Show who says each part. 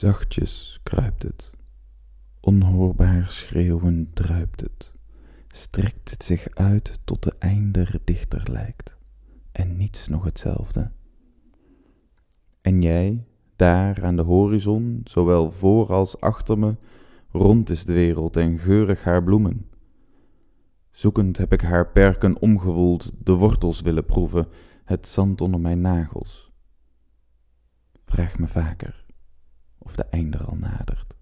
Speaker 1: Zachtjes kruipt het, onhoorbaar schreeuwend druipt het, strekt het zich uit tot de einder dichter lijkt, en niets nog hetzelfde. En jij, daar aan de horizon, zowel voor als achter me, rond is de wereld en geurig haar bloemen. Zoekend heb ik haar perken omgewoeld, de wortels willen proeven, het zand onder mijn nagels. Vraag me vaker of de einde al nadert.